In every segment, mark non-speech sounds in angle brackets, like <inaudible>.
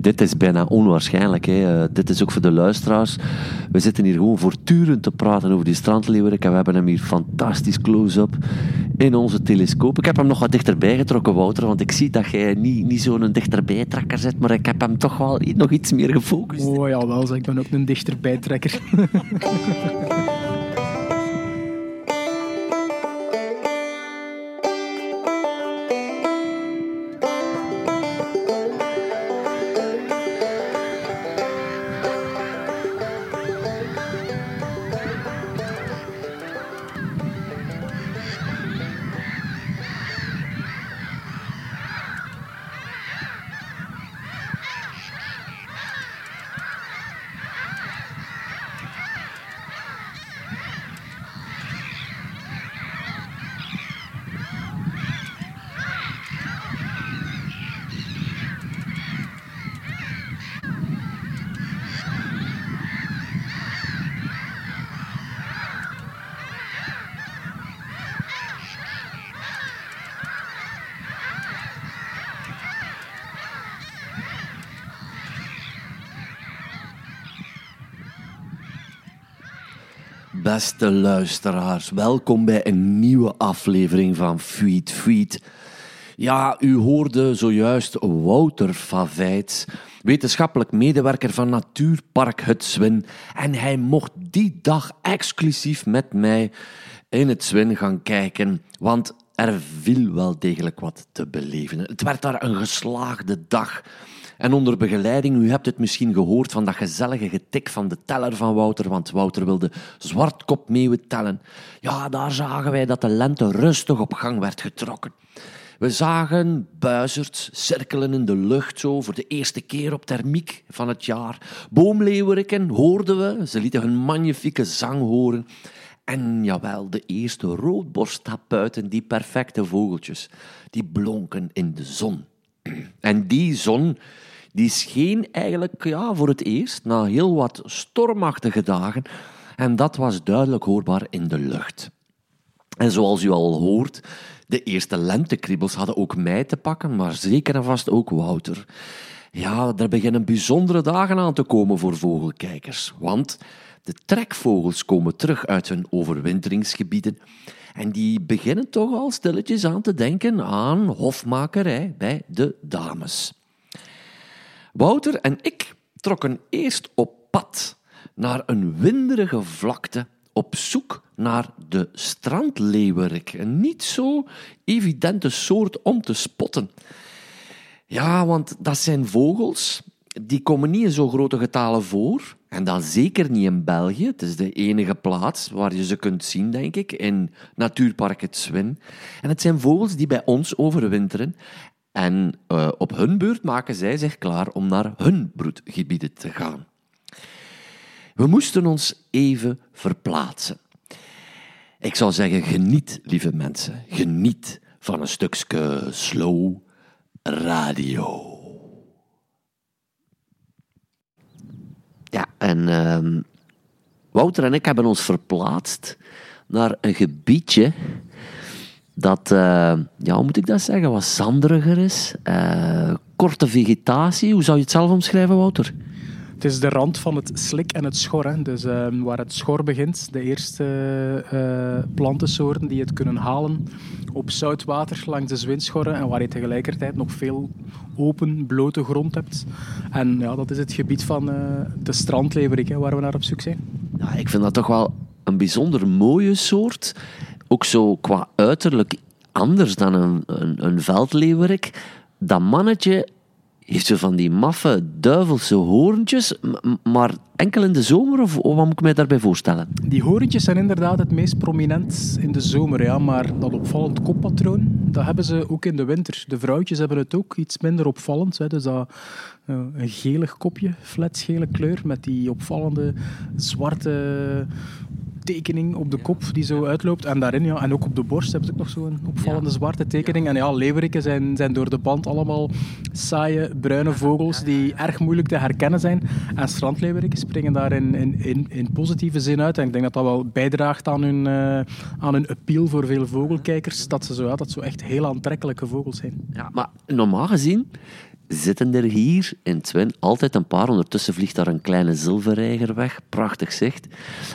dit is bijna onwaarschijnlijk. Hè. Uh, dit is ook voor de luisteraars. We zitten hier gewoon voortdurend te praten over die strandleeuwerik. En we hebben hem hier fantastisch close-up in onze telescoop. Ik heb hem nog wat dichterbij getrokken, Wouter. Want ik zie dat jij niet, niet zo'n dichterbijtrekker zit. Maar ik heb hem toch wel nog iets meer gefocust. Oh ja, wel. Ik ben ook een dichterbijtrekker. <laughs> Beste luisteraars, welkom bij een nieuwe aflevering van Feed Feed. Ja, u hoorde zojuist Wouter Favijts, wetenschappelijk medewerker van Natuurpark Het Zwin. En hij mocht die dag exclusief met mij in het Zwin gaan kijken, want er viel wel degelijk wat te beleven. Het werd daar een geslaagde dag. En onder begeleiding, u hebt het misschien gehoord van dat gezellige getik van de teller van Wouter, want Wouter wilde zwartkopmeeuwen tellen. Ja, daar zagen wij dat de lente rustig op gang werd getrokken. We zagen buizerds cirkelen in de lucht zo voor de eerste keer op thermiek van het jaar. Boomleeuweriken hoorden we, ze lieten hun magnifieke zang horen. En jawel, de eerste roodborsttapuiten, die perfecte vogeltjes, die blonken in de zon. En die zon die scheen eigenlijk ja, voor het eerst na heel wat stormachtige dagen. En dat was duidelijk hoorbaar in de lucht. En zoals u al hoort, de eerste lentekriebels hadden ook mij te pakken, maar zeker en vast ook Wouter. Ja, er beginnen bijzondere dagen aan te komen voor vogelkijkers, want de trekvogels komen terug uit hun overwinteringsgebieden en die beginnen toch al stilletjes aan te denken aan hofmakerij bij de dames. Wouter en ik trokken eerst op pad naar een winderige vlakte op zoek naar de strandleeuwerik. Een niet zo evidente soort om te spotten. Ja, want dat zijn vogels die komen niet in zo grote getalen voor. En dan zeker niet in België. Het is de enige plaats waar je ze kunt zien, denk ik, in Natuurpark Het Zwin. En het zijn vogels die bij ons overwinteren. En uh, op hun beurt maken zij zich klaar om naar hun broedgebieden te gaan. We moesten ons even verplaatsen. Ik zou zeggen, geniet, lieve mensen. Geniet van een stukje slow radio. Ja, en uh, Wouter en ik hebben ons verplaatst naar een gebiedje dat, uh, ja, hoe moet ik dat zeggen, wat zanderiger is. Uh, korte vegetatie. Hoe zou je het zelf omschrijven, Wouter? Het is de rand van het slik en het schor. Hè. Dus uh, waar het schor begint, de eerste uh, plantensoorten die het kunnen halen op zoutwater langs de zwinschorren en waar je tegelijkertijd nog veel open, blote grond hebt. En ja, dat is het gebied van uh, de strandleverik, waar we naar op zoek zijn. Ja, ik vind dat toch wel een bijzonder mooie soort ook zo qua uiterlijk anders dan een, een, een veldleeuwerik. Dat mannetje heeft zo van die maffe duivelse hoorntjes, maar enkel in de zomer of, wat moet ik mij daarbij voorstellen? Die hoorntjes zijn inderdaad het meest prominent in de zomer, ja, maar dat opvallend koppatroon, dat hebben ze ook in de winter. De vrouwtjes hebben het ook iets minder opvallend, hè, dus dat uh, een gelig kopje, fletsgele kleur, met die opvallende zwarte tekening op de kop die zo uitloopt. En daarin, ja, en ook op de borst hebben ze ook nog zo'n opvallende zwarte tekening. En ja, leeuweriken zijn, zijn door de band allemaal saaie bruine vogels die erg moeilijk te herkennen zijn. En strandleeuweriken springen daar in, in, in, positieve zin uit. En ik denk dat dat wel bijdraagt aan hun, uh, aan hun appeal voor veel vogelkijkers. Dat ze zo, ja, dat zo echt heel aantrekkelijke vogels zijn. Ja, maar normaal gezien zitten er hier in Twin altijd een paar. Ondertussen vliegt daar een kleine zilverreiger weg. Prachtig zicht.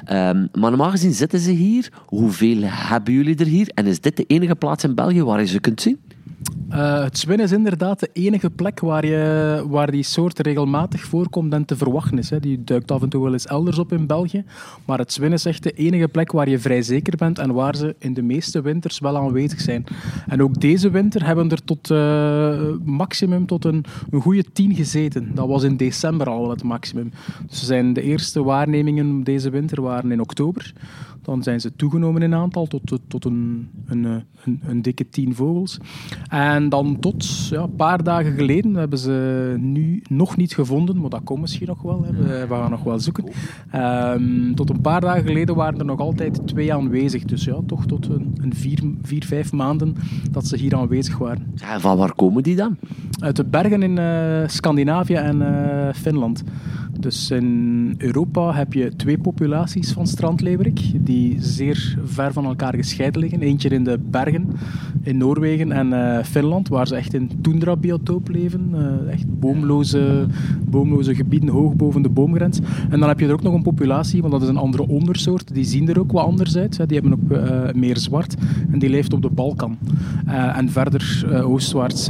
Ehm, maar normaal gezien zitten ze hier. Hoeveel hebben jullie er hier? En is dit de enige plaats in België waar je ze kunt zien? Uh, het zwin is inderdaad de enige plek waar, je, waar die soort regelmatig voorkomt en te verwachten is. Hè. Die duikt af en toe wel eens elders op in België. Maar het zwin is echt de enige plek waar je vrij zeker bent en waar ze in de meeste winters wel aanwezig zijn. En ook deze winter hebben er tot uh, maximum tot een, een goede tien gezeten. Dat was in december al het maximum. Dus zijn de eerste waarnemingen deze winter waren in oktober. Dan zijn ze toegenomen in aantal tot, tot, een, een, een, een, dikke tien vogels. En dan tot ja, een paar dagen geleden hebben ze nu nog niet gevonden, maar dat komt misschien nog wel. Hè. We, gaan nog wel zoeken. Um, tot een paar dagen geleden waren er nog altijd twee aanwezig. Dus ja, toch tot een, een vier, vier, vijf maanden dat ze hier aanwezig waren. Ja, van waar komen die dan? Uit de bergen in uh, Scandinavië en uh, Finland. Dus in Europa heb je twee populaties van strandleeuwerik die zeer ver van elkaar gescheiden liggen. Eentje in de bergen in Noorwegen en uh, Finland, waar ze echt in tundra-biotoop leven. Uh, echt boomloze, boomloze gebieden hoog boven de boomgrens. En dan heb je er ook nog een populatie, want dat is een andere ondersoort. Die zien er ook wat anders uit. Die hebben ook uh, meer zwart en die leeft op de Balkan. en verder oostwaarts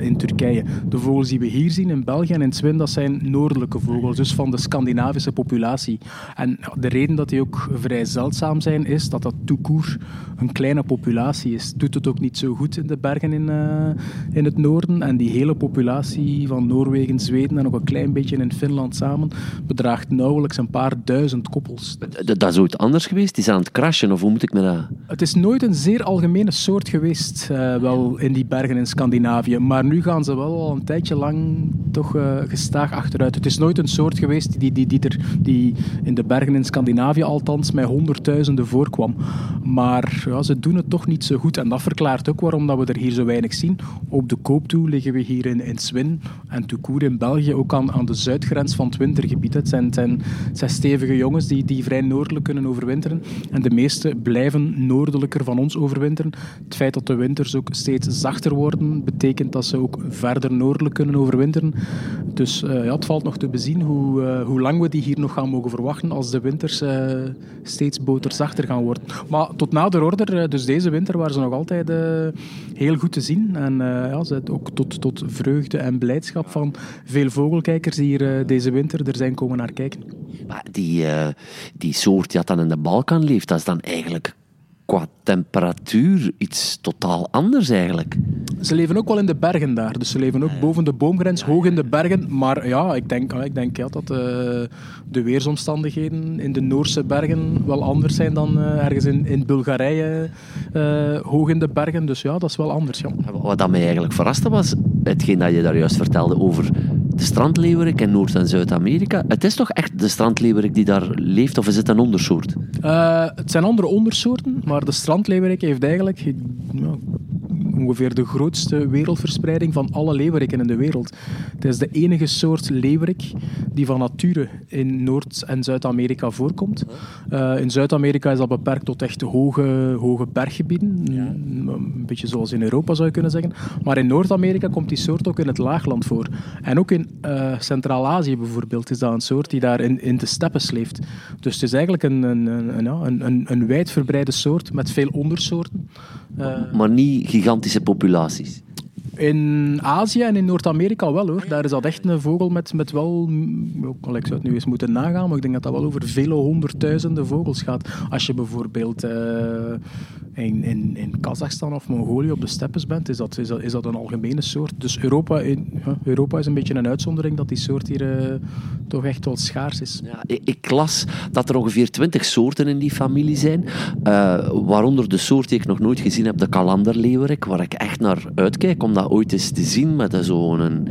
in Turkije. De vogels die we hier zien in België en in Zwin, dat zijn noordelijke vogels dus van de Scandinavische populatie. En de reden dat die ook vrij zeldzaam zijn, is dat dat toekoer een kleine populatie is. Doet het ook niet zo goed in de bergen in, uh, in het noorden. En die hele populatie van Noorwegen, Zweden en nog een klein beetje in Finland samen, bedraagt nauwelijks een paar duizend koppels. Dat, is ooit anders geweest? Die zijn aan het crashen, of hoe moet ik me dat... Het is nooit een zeer algemene soort geweest, uh, wel in die bergen in Scandinavië. Maar nu gaan ze wel al een tijdje lang toch uh, gestaag achteruit. Het is nooit een soort geweest die, die, die, die in de bergen in Scandinavië althans met honderdduizenden voorkwam. Maar ja, ze doen het toch niet zo goed. En dat verklaart ook waarom dat we er hier zo weinig zien. Op de koop toe liggen we hier in, in Swin en Toucour in België ook aan, aan de zuidgrens van het wintergebied. Het zijn, zijn, zijn stevige jongens die, die vrij noordelijk kunnen overwinteren. En de meeste blijven noordelijker van ons overwinteren. Het feit dat de winters ook steeds zachter worden, betekent dat ze ook verder noordelijk kunnen overwinteren. Dus uh, ja, het valt nog te bezien hoe hoe, uh, hoe lang we die hier nog gaan mogen verwachten als de winters uh, steeds boterzachter gaan worden. Maar tot nader order, uh, dus deze winter, waren ze nog altijd heel goed te zien. En ja, ze ook tot, tot vreugde en blijdschap van veel vogelkijkers die hier deze winter er zijn komen naar kijken. Maar die, die soort die dan in de Balkan leeft, dat is dan eigenlijk qua temperatuur iets totaal anders eigenlijk. Ze leven ook wel in de bergen daar. Dus ze leven ook boven de boomgrens, hoog in de bergen. Maar ja, ik denk, ik denk ja, dat uh, de weersomstandigheden in de Noorse bergen wel anders zijn dan uh, ergens in, in Bulgarije, uh, hoog in de bergen. Dus ja, dat is wel anders. Ja. Wat dat mij eigenlijk verraste was, hetgeen dat je daar juist vertelde over de strandleeuwerik in Noord- en Zuid-Amerika. Het is toch echt de strandleeuwerik die daar leeft, of is het een ondersoort? het zijn andere ondersoorten, maar de strandleeuwerik heeft eigenlijk ongeveer de grootste wereldverspreiding van alle leeuweriken in de wereld. Het is de enige soort leeuwerik die van nature in Noord- en Zuid-Amerika voorkomt. Uh, in Zuid-Amerika is dat beperkt tot echt hoge, hoge berggebieden. Een beetje zoals in Europa zou je kunnen zeggen. Maar in Noord-Amerika komt die soort ook in het laagland voor. En ook in uh, Centraal-Azië bijvoorbeeld is dat een soort die daar in, in de steppen leeft. Dus het is eigenlijk een, een, een, een, een, een wijdverbreide soort met veel ondersoorten. Maar niet gigantische populaties. In Azië en in Noord-Amerika wel hoor. Daar is dat echt een vogel met, met wel. Ik zou het nu eens moeten nagaan, maar ik denk dat dat wel over vele honderdduizenden vogels gaat. Als je bijvoorbeeld uh, in, in, in Kazachstan of Mongolië op de steppes bent, is dat, is dat, is dat een algemene soort. Dus Europa, in, Europa is een beetje een uitzondering dat die soort hier uh, toch echt wel schaars is. Ja, ik, ik, las dat er ongeveer twintig soorten in die familie zijn. Uh, waaronder de soort die ik nog nooit gezien heb, de kalanderleeuwerik, waar ik echt naar uitkijk om dat ooit eens te zien met zo'n een,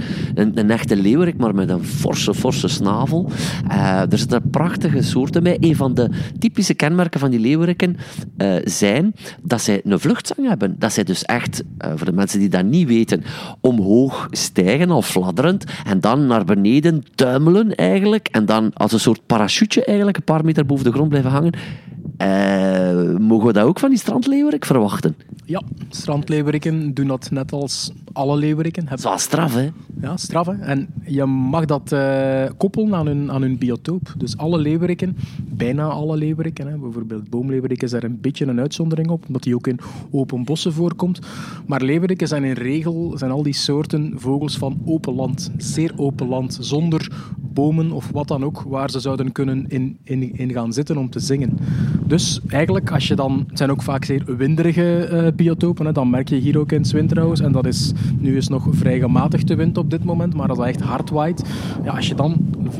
een, echte leeuwerik, maar met een forse, forse snavel. Uh, er zitten prachtige soorten bij. Een van de typische kenmerken van die leeuweriken uh, zijn dat zij een vluchtzang hebben. Dat zij dus echt, uh, voor de mensen die dat niet weten, omhoog stijgen, al fladderend, en dan naar beneden tuimelen eigenlijk, en dan als een soort parachute eigenlijk een paar meter boven de grond blijven hangen. Eh, mogen we dat ook van die strandleeuwerik verwachten? Ja, strandleeuweriken doen dat net als alle leeuweriken. Dat is wel straf, hè? Ja, straf. Hè? En je mag dat uh, koppelen aan hun, aan hun biotoop. Dus alle leeuweriken, bijna alle leeuweriken, hè, bijvoorbeeld boomleeuwerik is daar een beetje een uitzondering op, omdat die ook in open bossen voorkomt. Maar leeuweriken zijn in regel zijn al die soorten vogels van open land, zeer open land, zonder bomen of wat dan ook, waar ze zouden kunnen in, in, in gaan zitten om te zingen. Dus eigenlijk, als je dan, het zijn ook vaak zeer winderige uh, biotopen, hè, dan merk je hier ook in het Swinterhouse, en dat is, nu is nog vrij gematigde wind op dit moment, maar dat echt hard waait, ja, als je dan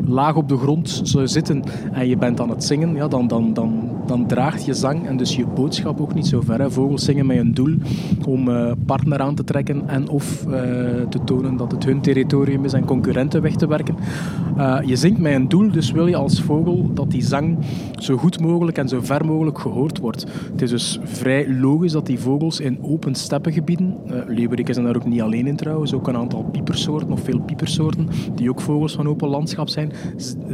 laag op de grond zou zitten en je bent aan het zingen, ja, dan, dan, dan, dan draagt je zang en dus je boodschap ook niet zo ver. Vogels zingen met een doel om uh, partner aan te trekken en of uh, te tonen dat het hun territorium is en concurrenten weg te werken. Uh, je zingt met een doel, dus wil je als vogel dat die zang zo goed mogelijk en zo ver mogelijk gehoord wordt. Het is dus vrij logisch dat die vogels in open steppengebieden, leeuwerik is daar ook niet alleen in trouwens, ook een aantal piepersoorten of veel piepersoorten, die ook vogels van open landschap zijn,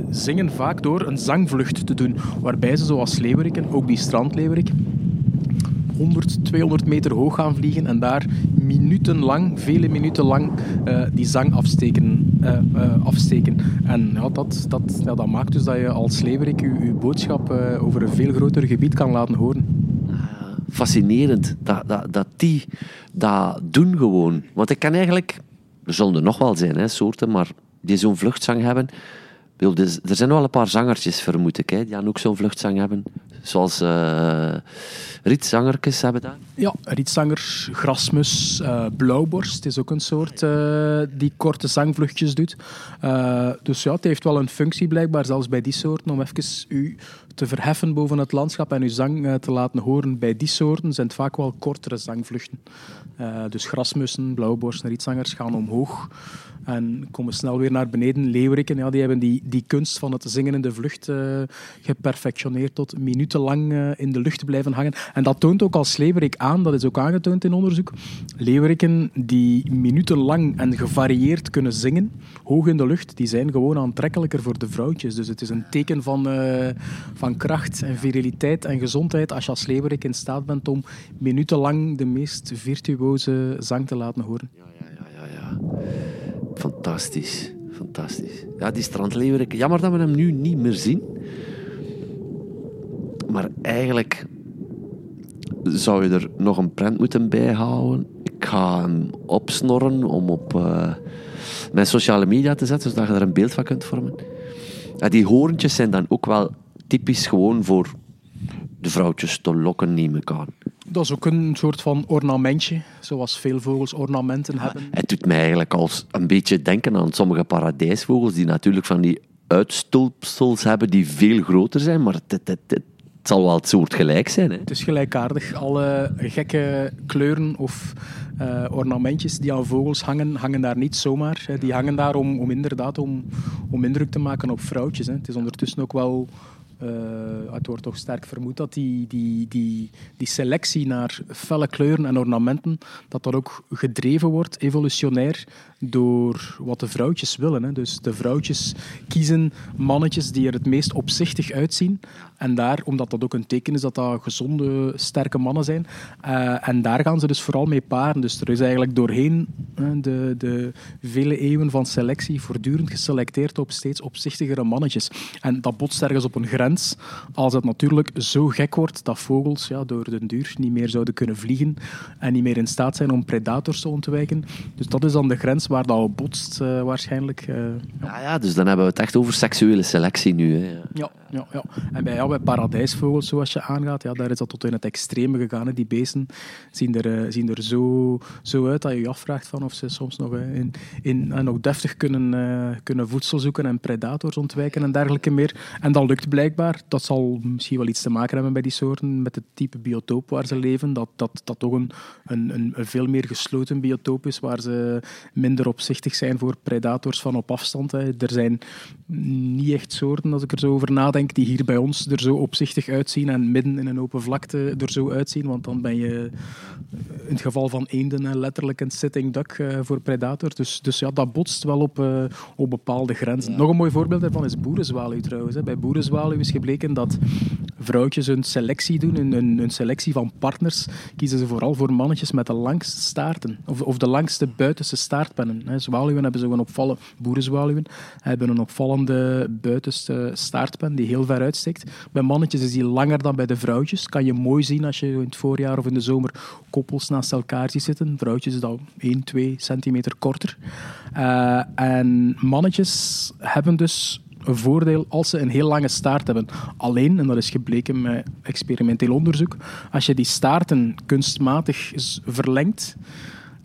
zingen vaak door een zangvlucht te doen, waarbij ze zoals ook die strandleeuwerik, 100, 200 meter hoog gaan vliegen en daar minutenlang, vele minuten lang, uh, die zang afsteken. Uh, uh, afsteken. En ja, dat, dat, ja, dat maakt dus dat je als leeuwerik je, je boodschap over een veel groter gebied kan laten horen. Fascinerend dat, dat, dat die dat doen gewoon. Want ik kan eigenlijk, er zullen er nog wel zijn, hè, soorten, maar die zo'n vluchtzang hebben. Dus er zijn wel een paar zangertjes, vermoed ik, hè, die aan ook zo'n vluchtzang hebben. Zoals uh, hebben daar. Ja, rietzangers, grasmus, uh, blauwborst is ook een soort uh, die korte zangvluchtjes doet. dus ja, het heeft wel een functie blijkbaar, zelfs bij die soorten, om even u te verheffen boven het landschap en uw zang te laten horen. Bij die soorten zijn het vaak wel kortere zangvluchten. dus grasmussen, blauwborsten, rietzangers gaan omhoog en komen snel weer naar beneden. Leeuweriken, ja, die hebben die, die kunst van het zingen in de vlucht uh, geperfectioneerd tot minutenlang uh, in de lucht blijven hangen. En dat toont ook als leeuwerik aan, dat is ook aangetoond in onderzoek, leeuweriken die minutenlang en gevarieerd kunnen zingen, hoog in de lucht, die zijn gewoon aantrekkelijker voor de vrouwtjes. Dus het is een teken van, uh, van kracht en viriliteit en gezondheid als je als leeuwerik in staat bent om minutenlang de meest virtuoze zang te laten horen. Ja, ja, ja, ja. ja. Fantastisch. Fantastisch. Ja, die strandleeuwerik. Jammer dat we hem nu niet meer zien. Maar eigenlijk zou je er nog een print moeten bijhouden. Ik ga hem opsnorren om op uh, mijn sociale media te zetten, zodat je er een beeld van kunt vormen. Die hoorntjes zijn dan ook wel typisch gewoon voor de vrouwtjes te lokken, neem ik aan. Dat is ook een soort van ornamentje, zoals veel vogels ornamenten hebben. Het doet mij eigenlijk als een beetje denken aan sommige paradijsvogels, die natuurlijk van die uitstulpsels hebben die veel groter zijn, maar het, het, het, het zal wel het soort gelijk zijn. Hè? Het is gelijkaardig. Alle gekke kleuren of uh, ornamentjes die aan vogels hangen, hangen daar niet zomaar. Hè. Die hangen daar om, om inderdaad om, om indruk te maken op vrouwtjes. Hè. Het is ondertussen ook wel het wordt toch sterk vermoed dat die, die, die, die selectie naar felle kleuren en ornamenten, dat dat ook gedreven wordt, evolutionair, door wat de vrouwtjes willen. Hè. Dus de vrouwtjes kiezen mannetjes die er het meest opzichtig uitzien. En daar, omdat dat ook een teken is dat dat gezonde, sterke mannen zijn. Uh, en daar gaan ze dus vooral mee paren. Dus er is eigenlijk doorheen de, de vele eeuwen van selectie voortdurend geselecteerd op steeds opzichtigere mannetjes. En dat botst ergens op een grens. Als het natuurlijk zo gek wordt dat vogels ja, door de duur niet meer zouden kunnen vliegen en niet meer in staat zijn om predators te ontwijken. Dus dat is dan de grens waar dat botst uh, waarschijnlijk. Uh, ja. ja. dus dan hebben we het echt over seksuele selectie nu. Hè. Ja, ja, ja. En bij, ja, bij paradijsvogels, zoals je aangaat, ja, daar is dat tot in het extreme gegaan. Hè. Die beesten zien er, uh, zien er zo, zo uit dat je je afvraagt van of ze soms nog, in, in, nog deftig kunnen, kunnen voedsel zoeken en predators ontwijken en dergelijke meer. En dat lukt blijkbaar. Dat zal misschien wel iets te maken hebben bij die soorten, met het type biotoop waar ze leven. Dat dat, dat toch een, een, een, een veel meer gesloten biotoop is, waar ze minder opzichtig zijn voor predators van op afstand. Hè. Er zijn niet echt soorten, als ik er zo over nadenk, denk die hier bij ons er zo opzichtig uitzien en midden in een open vlakte er zo uitzien. Want dan ben je in het geval van eenden letterlijk een sitting duck voor predator. Dus, dus ja, dat botst wel op, op bepaalde grenzen. Nog een mooi voorbeeld daarvan is boerenzwaluw trouwens. Bij boerenzwaluw is gebleken dat vrouwtjes hun selectie doen, hun, selectie van partners, kiezen ze vooral voor mannetjes met de langste staarten. Of, of de langste buitenste staartpennen. Zwaluwen hebben zo'n opvallende, boerenzwaluwen hebben een opvallende buitenste staartpen die heel ver uitsteekt. Bij mannetjes is die langer dan bij de vrouwtjes. Kan je mooi zien als je in het voorjaar of in de zomer koppels naast elkaar ziet zitten. Vrouwtjes is dat 1, 2 centimeter korter. Uh, en mannetjes hebben dus een voordeel als ze een heel lange staart hebben. Alleen, en dat is gebleken met experimenteel onderzoek, als je die staarten kunstmatig verlengt,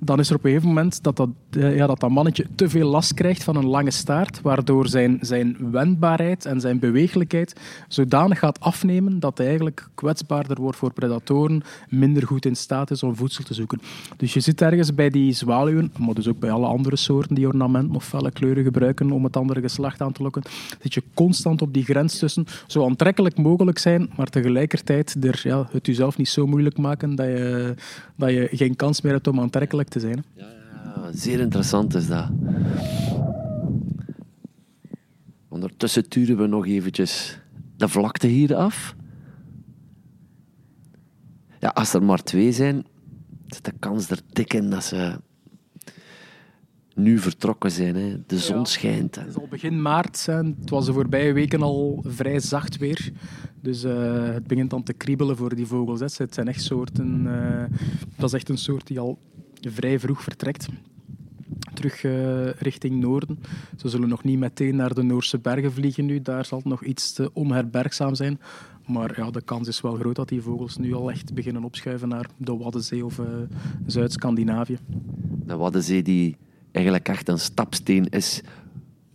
dan is er op een gegeven moment dat dat, ja, dat, dat mannetje te veel last krijgt van een lange staart, waardoor zijn, zijn wendbaarheid en zijn bewegelijkheid zodanig gaat afnemen dat hij eigenlijk kwetsbaarder wordt voor predatoren, minder goed in staat is om voedsel te zoeken. Dus je zit ergens bij die zwaluwen, maar dus ook bij alle andere soorten die ornament of felle kleuren gebruiken om het andere geslacht aan te lokken, zit je constant op die grens tussen zo aantrekkelijk mogelijk zijn, maar tegelijkertijd er, ja, het jezelf niet zo moeilijk maken dat je, dat je geen kans meer hebt om aantrekkelijk te zijn. Ja, ja, zeer interessant is dat. Ondertussen turen we nog eventjes de vlakte hier af. Ja, als er maar twee zijn, zit de kans er dik in dat ze nu vertrokken zijn. Hè. De zon schijnt. Het is al begin maart. Hè. Het was de voorbije weken al vrij zacht weer. Dus uh, het begint dan te kriebelen voor die vogels. Hè. Het zijn echt soorten... Uh, dat is echt een soort die al vrij vroeg vertrekt. Terug uh, richting noorden. Ze zullen nog niet meteen naar de Noorse bergen vliegen nu. Daar zal het nog iets te onherbergzaam zijn. Maar ja, de kans is wel groot dat die vogels nu al echt beginnen opschuiven naar de Waddenzee of uh, Zuid-Scandinavië. De Waddenzee die eigenlijk echt een stapsteen is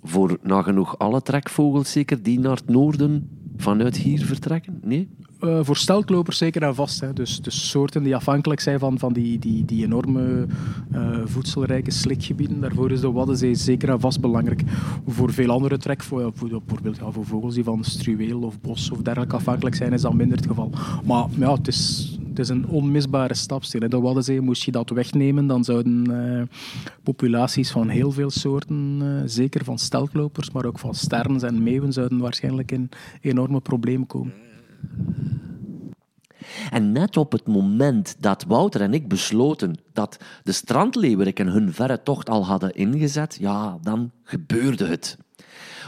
voor nagenoeg alle trekvogels, zeker die naar het noorden vanuit hier vertrekken? Nee? Uh, voor steltlopers zeker en vast. Hè. Dus, dus soorten die afhankelijk zijn van, van die, die, die enorme uh, voedselrijke slikgebieden. Daarvoor is de Waddenzee zeker en vast belangrijk. Voor veel andere trek, voor, bijvoorbeeld voor vogels die van struweel of bos of dergelijke afhankelijk zijn, is dat minder het geval. Maar ja, het is, het is een onmisbare stapsteen. De Waddenzee moest je dat wegnemen, dan zouden uh, populaties van heel veel soorten, zeker van steltlopers, maar ook van sterns en meeuwen, zouden waarschijnlijk in enorme problemen komen. En net op het moment dat Wouter en ik besloten dat de strandleeuweriken hun verre tocht al hadden ingezet, ja, dan gebeurde het.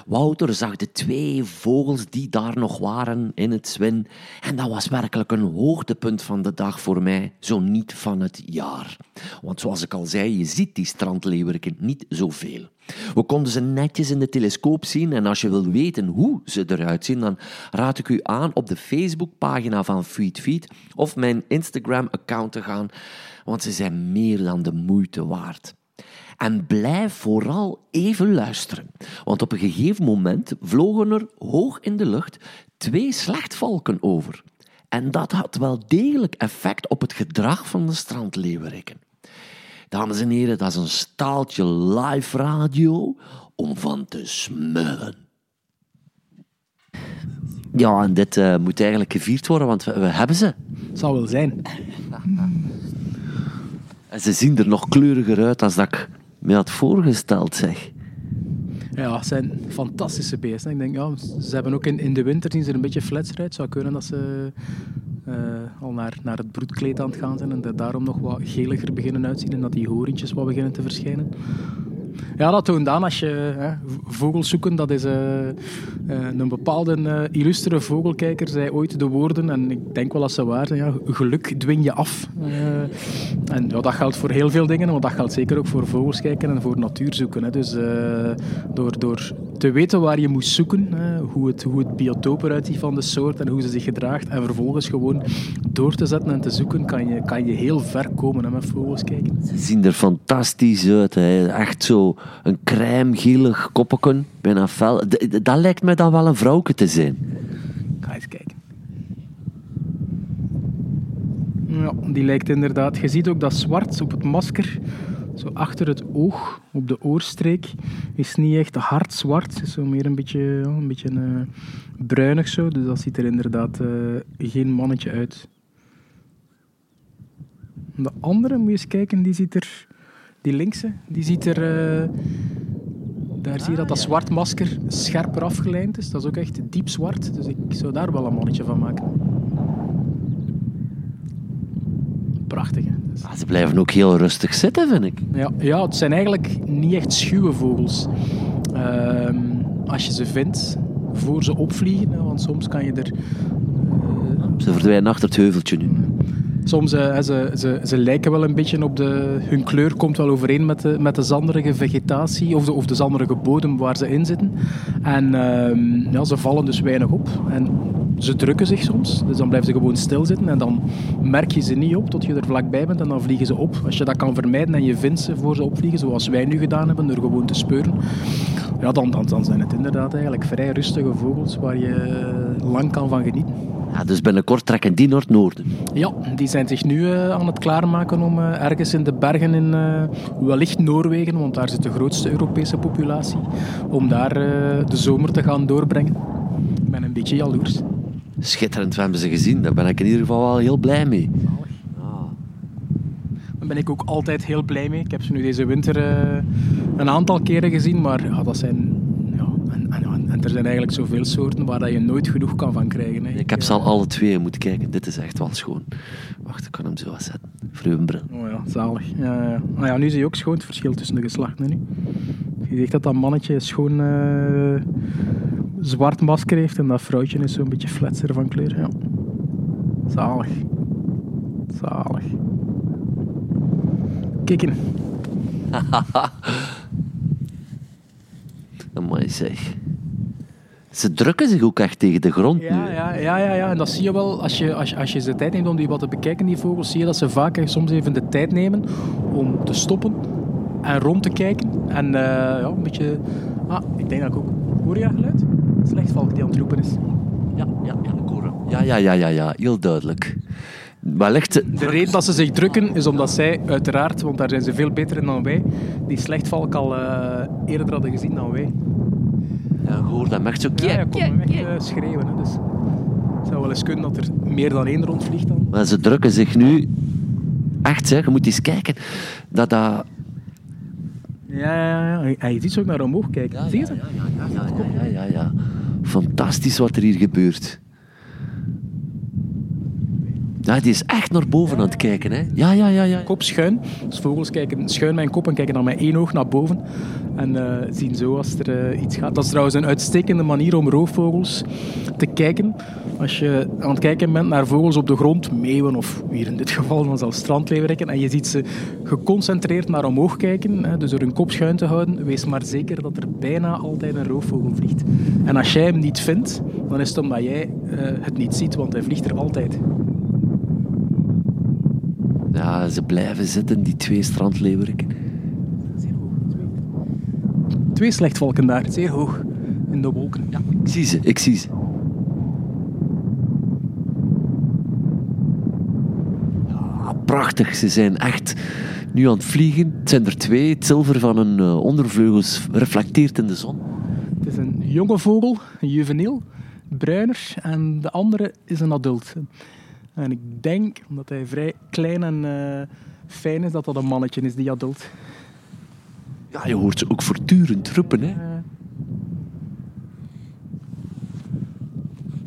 Wouter zag de twee vogels die daar nog waren in het zwin. En dat was werkelijk een hoogtepunt van de dag voor mij, zo niet van het jaar. Want zoals ik al zei, je ziet die strandleeuweriken niet zoveel. We konden ze netjes in de telescoop zien en als je wil weten hoe ze eruit zien, dan raad ik u aan op de Facebookpagina van Feed Feed of mijn Instagram-account te gaan, want ze zijn meer dan de moeite waard. En blijf vooral even luisteren, want op een gegeven moment vlogen er hoog in de lucht twee slechtvalken over. En dat had wel degelijk effect op het gedrag van de strandleeuweriken. Dames en heren, dat is een staaltje live radio om van te smullen. Ja, en dit uh, moet eigenlijk gevierd worden, want we, we hebben ze. Het zal wel zijn. <laughs> En ze zien er nog kleuriger uit dan dat ik me had voorgesteld, zeg. Ja, het zijn fantastische beesten. Ik denk, ja, ze hebben ook in, in de winter zien ze er een beetje fletser uit. Zou kunnen dat ze uh, al naar, naar het broedkleed aan het gaan zijn en dat daarom nog wat geliger beginnen uitzien en dat die horentjes wat beginnen te verschijnen. Ja, dat toont als je hè, vogels zoeken. Dat is uh, uh, een bepaalde uh, illustere vogelkijker zei ooit de woorden, en ik denk wel dat ze waar zijn, ja, geluk dwing je af. en ja, dat geldt voor heel veel dingen, maar dat geldt zeker ook voor vogels kijken en voor natuur zoeken. Hè. Dus door, door te weten waar je moet zoeken, hè, hoe, het, hoe het biotoop eruit ziet van de soort en hoe ze zich gedraagt, en vervolgens gewoon door te zetten en te zoeken, kan je, kan je heel ver komen hè, met vogels kijken. Ze zien er fantastisch uit. Hè. Echt zo een crème-gelig koppeken, bijna fel. Dat lijkt mij dan wel een vrouwke te zijn. Ga eens kijken. Ja, die lijkt inderdaad. Je ziet ook dat zwart op het masker zo achter het oog, op de oorstreek, is niet echt hard zwart. Is zo meer een beetje, een beetje uh, bruinig zo. Dus dat ziet er inderdaad uh, geen mannetje uit. De andere, moet je eens kijken, die ziet er... Die linkse, die ziet er... Uh, daar zie je dat dat zwart masker scherper afgelijnd is. Dat is ook echt diep zwart. Dus ik zou daar wel een mannetje van maken. Prachtig, hè? Dus... Ah, ze blijven ook heel rustig zitten, vind ik. Ja, ja het zijn eigenlijk niet echt schuwe vogels. Uh, als je ze vindt, voor ze opvliegen. Want soms kan je er... Uh... Ze verdwijnen achter het heuveltje nu. Soms uh, ze, ze, ze lijken wel een beetje op de... Hun kleur komt wel overeen met de, met de zanderige vegetatie of de, of de zanderige bodem waar ze in zitten. En uh, ja, ze vallen dus weinig op. En ze drukken zich soms, dus dan blijven ze gewoon stilzitten en dan merk je ze niet op tot je er vlakbij bent en dan vliegen ze op. Als je dat kan vermijden en je vindt ze voor ze opvliegen, zoals wij nu gedaan hebben, door gewoon te speuren, ja, dan, dan, dan zijn het inderdaad eigenlijk vrij rustige vogels waar je lang kan van genieten. Ja, dus binnenkort trekken die naar het noorden? Ja, die zijn zich nu uh, aan het klaarmaken om uh, ergens in de bergen in uh, wellicht Noorwegen, want daar zit de grootste Europese populatie, om daar de zomer te gaan doorbrengen. Ik ben een beetje jaloers. Schitterend, we hebben ze gezien. Daar ben ik in ieder geval wel heel blij mee. Ah. Daar ben ik ook altijd heel blij mee. Ik heb ze nu deze winter een aantal keren gezien, maar ja, dat zijn en er zijn eigenlijk zoveel soorten waar je nooit genoeg kan van krijgen. Hè. Ik heb ze al alle twee moeten kijken. Dit is echt wel schoon. Wacht, ik kan hem zo zetten. Vreugdenbril. Oh ja, zalig. Ja, ja. Nou ja, nu zie je ook schoon het verschil tussen de geslachten. Nu. Je ziet dat dat mannetje schoon uh, zwart masker heeft en dat vrouwtje is zo'n beetje fletser van kleur. Ja. Zalig. Zalig. Kikken. <laughs> Amai zeg. Ze drukken zich ook echt tegen de grond ja, nu. Ja, ja, ja, ja, en dat zie je wel als je, als, als je de tijd neemt om die wat te bekijken, die vogels, zie je dat ze vaak soms even de tijd nemen om te stoppen en rond te kijken. En uh, ja, een beetje... Ah, ik denk dat ik ook... Hoor je geluid? Slechtvalk die aan het roepen is. Ja, ja, ja, ik hoor hem. Ja, ja, ja, ja, ja, heel duidelijk. Wellicht... De reden dat ze zich drukken is omdat zij uiteraard, want daar zijn ze veel beter in dan wij, die slechtvalk al uh, eerder hadden gezien dan wij. Ja, hoor dat echt zo... Ja, ja, kom hem echt schreeuwen. Hè, dus het zou wel eens kunnen dat er meer dan één rondvliegt dan. Maar ze drukken zich nu... Echt, zeg, je moet eens kijken. Dat dat... Ja, ja, ja. En je ziet ze ook naar omhoog kijken. Ja, Zie je ze? Ja, ja, ja, ja, ja, ja, ja. Fantastisch wat er hier gebeurt. Ja, die is echt naar boven aan het kijken. Hè? Ja, ja, ja, ja. Kop schuin. Dus vogels kijken schuin mijn kop en kijken dan met één oog naar boven. En uh, zien zo als er uh, iets gaat. Dat is trouwens een uitstekende manier om roofvogels te kijken. Als je aan het kijken bent naar vogels op de grond, meeuwen of hier in dit geval dan zelfs strandleeuweriken, en je ziet ze geconcentreerd naar omhoog kijken, hè, dus door hun kop schuin te houden, wees maar zeker dat er bijna altijd een roofvogel vliegt. En als jij hem niet vindt, dan is het omdat jij uh, het niet ziet, want hij vliegt er altijd. Ja, ze blijven zitten, die twee strandleeuweriken. Zeer hoog. Twee. twee slechtvalken daar, zeer hoog. In de wolken. Ja, ik zie ze, ik zie ze. Ja, prachtig, ze zijn echt nu aan het vliegen. Het zijn er twee. Het zilver van hun uh, ondervleugels reflecteert in de zon. Het is een jonge vogel, een juveneel, bruiner. En de andere is een adult. En ik denk, omdat hij vrij klein en uh, fijn is, dat dat een mannetje is, die adult. Ja, je hoort ze ook voortdurend roepen, hè. Uh,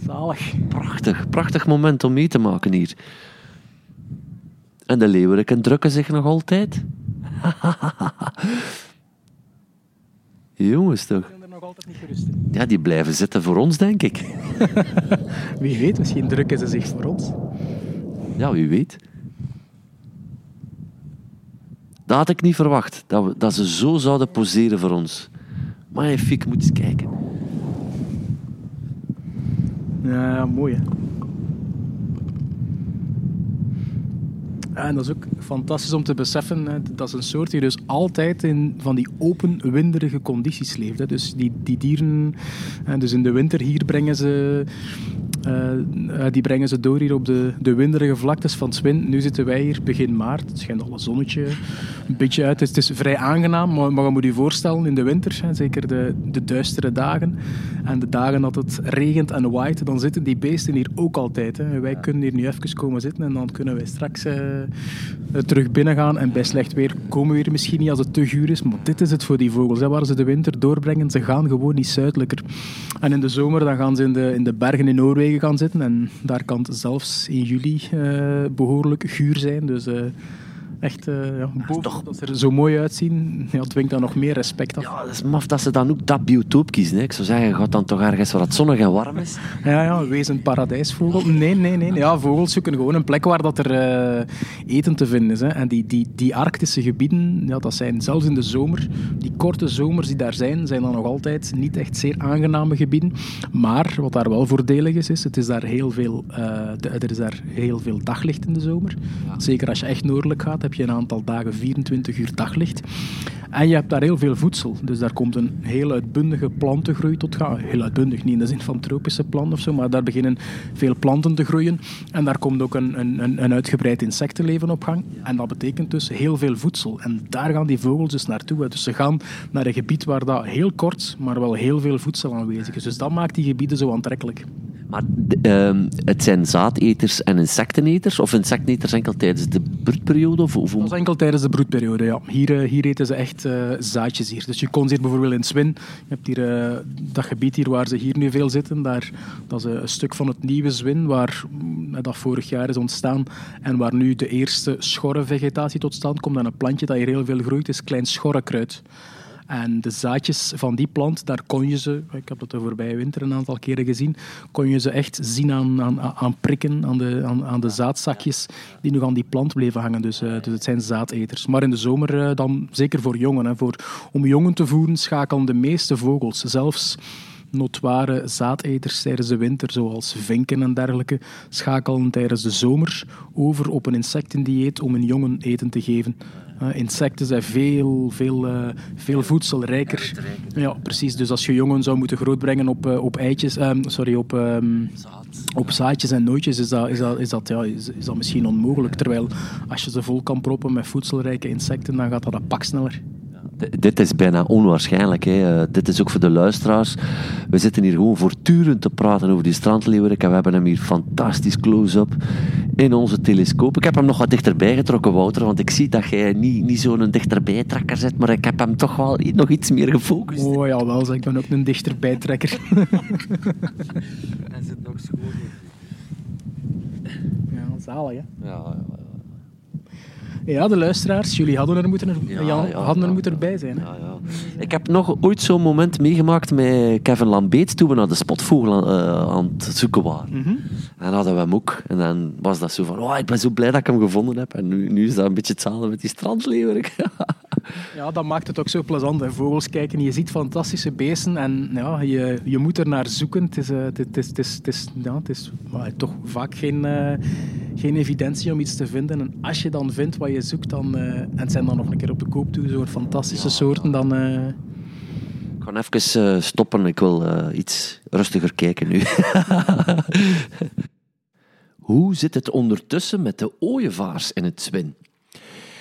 zalig. Prachtig, prachtig moment om mee te maken hier. En de leeuweriken drukken zich nog altijd. <laughs> Jongens toch? Nog altijd niet gerust. Ja, die blijven zitten voor ons, denk ik. <laughs> wie weet, misschien drukken ze zich voor ons. Ja, wie weet. Dat had ik niet verwacht, dat, we, dat ze zo zouden poseren voor ons. Maar Fik, moet eens kijken. Ja, ja mooi hè. Ja, en dat is ook fantastisch om te beseffen. Hè. Dat is een soort die dus altijd in van die open, winderige condities leeft. Hè. Dus die, die dieren... Dus in de winter hier brengen ze die brengen ze door hier op de, de winderige vlaktes van Swin. Nu zitten wij hier begin maart. Het schijnt al een zonnetje een beetje uit. Het is, vrij aangenaam, maar, maar je moet je voorstellen in de winter, hè, zeker de, de duistere dagen en de dagen dat het regent en waait, dan zitten die beesten hier ook altijd. Hè. Wij kunnen hier nu even komen zitten en dan kunnen wij straks uh, terug binnen gaan. En bij slecht weer komen we hier misschien niet als het te guur is, maar dit is het voor die vogels. Hè, waar ze de winter doorbrengen, ze gaan gewoon niet zuidelijker. En in de zomer dan gaan ze in de, in de bergen in Noorwegen gaan zitten en daar kan het zelfs in juli uh, behoorlijk guur zijn. Dus... Echt uh, ja, boven, toch... dat ze er zo mooi uitzien, ja, dwingt dan nog meer respect af. Ja, dat is maf dat ze dan ook dat biotoop kiezen. Hè. Ik zou zeggen, gaat dan toch ergens waar het zonnig en warm is? Ja, ja wees een paradijsvogel. Nee, nee, nee. Ja, vogels zoeken gewoon een plek waar dat er uh, eten te vinden is. Hè. En die, die, die arctische gebieden, ja, dat zijn zelfs in de zomer, die korte zomers die daar zijn, zijn dan nog altijd niet echt zeer aangename gebieden. Maar wat daar wel voordelig is, is het is daar heel veel, uh, er is daar heel veel daglicht in de zomer. Ja. Zeker als je echt noordelijk gaat, heb je een aantal dagen 24 uur daglicht. En je hebt daar heel veel voedsel. Dus daar komt een heel uitbundige plantengroei tot gaan. Heel uitbundig, niet in de zin van tropische planten of zo, maar daar beginnen veel planten te groeien. En daar komt ook een, een, een uitgebreid insectenleven op gang. En dat betekent dus heel veel voedsel. En daar gaan die vogels dus naartoe. Dus ze gaan naar een gebied waar dat heel kort, maar wel heel veel voedsel aanwezig is. Dus dat maakt die gebieden zo aantrekkelijk. Maar uh, het zijn zaadeters en insecteneters? Of insecteneters enkel tijdens de broedperiode? Of, of... Dat is enkel tijdens de broedperiode, ja. Hier, uh, hier eten ze echt uh, zaadjes hier. Dus je kon hier bijvoorbeeld in Swin. Je hebt hier uh, dat gebied hier waar ze hier nu veel zitten. Daar, dat is een stuk van het nieuwe Zwin, waar mm, dat vorig jaar is ontstaan. En waar nu de eerste schorre vegetatie tot stand komt. En een plantje dat hier heel veel groeit, is klein schorrekruid. En de zaadjes van die plant, daar kon je ze, ik heb dat de voorbije winter een aantal keren gezien, kon je ze echt zien aan, aan, prikken, aan de, aan, de zaadzakjes die nog aan die plant bleven hangen. Dus, uh, dus het zijn zaadeters. Maar in de zomer uh, dan zeker voor jongen. Hè. Voor, om jongen te voeren schakelen de meeste vogels, zelfs notoire zaadeters tijdens de winter, zoals vinken en dergelijke, schakelen tijdens de zomer over op een insectendieet om een jongen eten te geven. Uh, insecten zijn veel, veel, uh, veel voedselrijker. Ja, precies. Dus als je jongen zou moeten grootbrengen op, uh, op eitjes, um, sorry, op, um, op zaadjes en nootjes, is dat, is dat, is dat, ja, is, is dat misschien onmogelijk. Terwijl als je ze vol kan proppen met voedselrijke insecten, dan gaat dat een pak sneller dit is bijna onwaarschijnlijk. Hè. Uh, dit is ook voor de luisteraars. We zitten hier gewoon voortdurend te praten over die strandleeuwerik en we hebben hem hier fantastisch close-up in onze telescoop. Ik heb hem nog wat dichterbij getrokken, Wouter, want ik zie dat jij niet, niet zo'n dichterbij trekker zit, maar ik heb hem toch wel nog iets meer gefocust. Oh ja, wel, zeg, ik ben ook een dichterbij trekker. <laughs> Hij zit nog schoon. Ja, zalig hè? Ja, ja. Ja, de luisteraars, jullie hadden er moeten, er, ja, ja, hadden er moeten bij zijn. Ik heb nog ooit zo'n moment meegemaakt met Kevin Lambeet toen we naar de spotvogel uh, aan het zoeken waren. Mm -hmm. En hadden we hem ook. En dan was dat zo van, oh, ik ben zo blij dat ik hem gevonden heb. En nu, nu is dat een beetje hetzelfde met die strandleeuwerik. <laughs> ja, dat maakt het ook zo plezant. Hè. Vogels kijken, je ziet fantastische beesten en ja, je, je moet er naar zoeken. Het is, uh, het is, het is, het is, ja, het is maar, toch vaak geen, uh, geen evidentie om iets te vinden. En als je dan vindt wat je zoekt, dan, uh, en het zijn dan nog een keer op de koop toe, zo'n fantastische ja, soorten, dan... Ik ga even stoppen, ik wil iets rustiger kijken nu. <laughs> Hoe zit het ondertussen met de ooievaars in het zwin?